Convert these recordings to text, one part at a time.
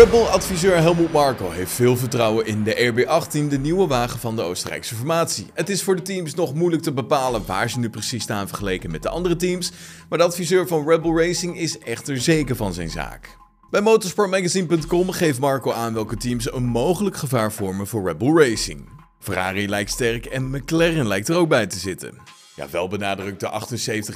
Red Bull-adviseur Helmut Marko heeft veel vertrouwen in de RB18, de nieuwe wagen van de Oostenrijkse formatie. Het is voor de teams nog moeilijk te bepalen waar ze nu precies staan vergeleken met de andere teams, maar de adviseur van Red Bull Racing is echter zeker van zijn zaak. Bij motorsportmagazine.com geeft Marco aan welke teams een mogelijk gevaar vormen voor Red Bull Racing. Ferrari lijkt sterk en McLaren lijkt er ook bij te zitten. Ja, wel benadrukt de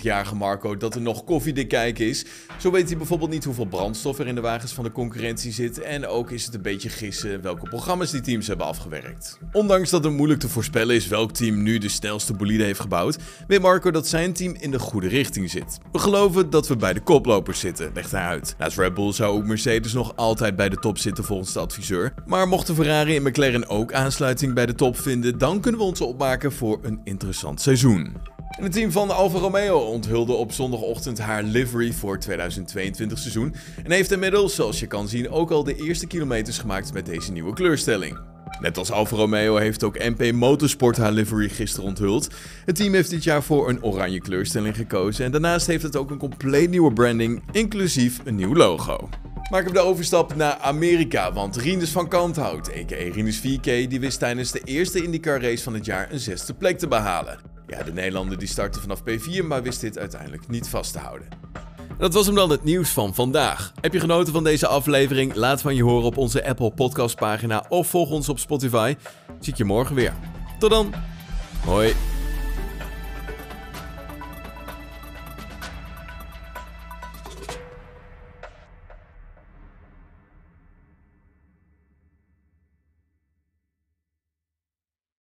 78-jarige Marco dat er nog koffiedik kijken is. Zo weet hij bijvoorbeeld niet hoeveel brandstof er in de wagens van de concurrentie zit. En ook is het een beetje gissen welke programma's die teams hebben afgewerkt. Ondanks dat het moeilijk te voorspellen is welk team nu de snelste bolide heeft gebouwd, weet Marco dat zijn team in de goede richting zit. We geloven dat we bij de koplopers zitten, legt hij uit. Naast Red Bull zou ook Mercedes nog altijd bij de top zitten volgens de adviseur. Maar mochten Ferrari en McLaren ook aansluiting bij de top vinden, dan kunnen we ons opmaken voor een interessant seizoen. Het team van Alfa Romeo onthulde op zondagochtend haar livery voor 2022 seizoen. En heeft inmiddels, zoals je kan zien, ook al de eerste kilometers gemaakt met deze nieuwe kleurstelling. Net als Alfa Romeo heeft ook MP Motorsport haar livery gisteren onthuld. Het team heeft dit jaar voor een oranje kleurstelling gekozen en daarnaast heeft het ook een compleet nieuwe branding, inclusief een nieuw logo. Maken we de overstap naar Amerika, want Rinus van Kanthout, a.k.a. Rinus 4K, die wist tijdens de eerste IndyCar race van het jaar een zesde plek te behalen. Ja, de Nederlander die startte vanaf P4, maar wist dit uiteindelijk niet vast te houden. Dat was hem dan het nieuws van vandaag. Heb je genoten van deze aflevering? Laat van je horen op onze Apple Podcast pagina of volg ons op Spotify. Zie ik je morgen weer. Tot dan. Hoi.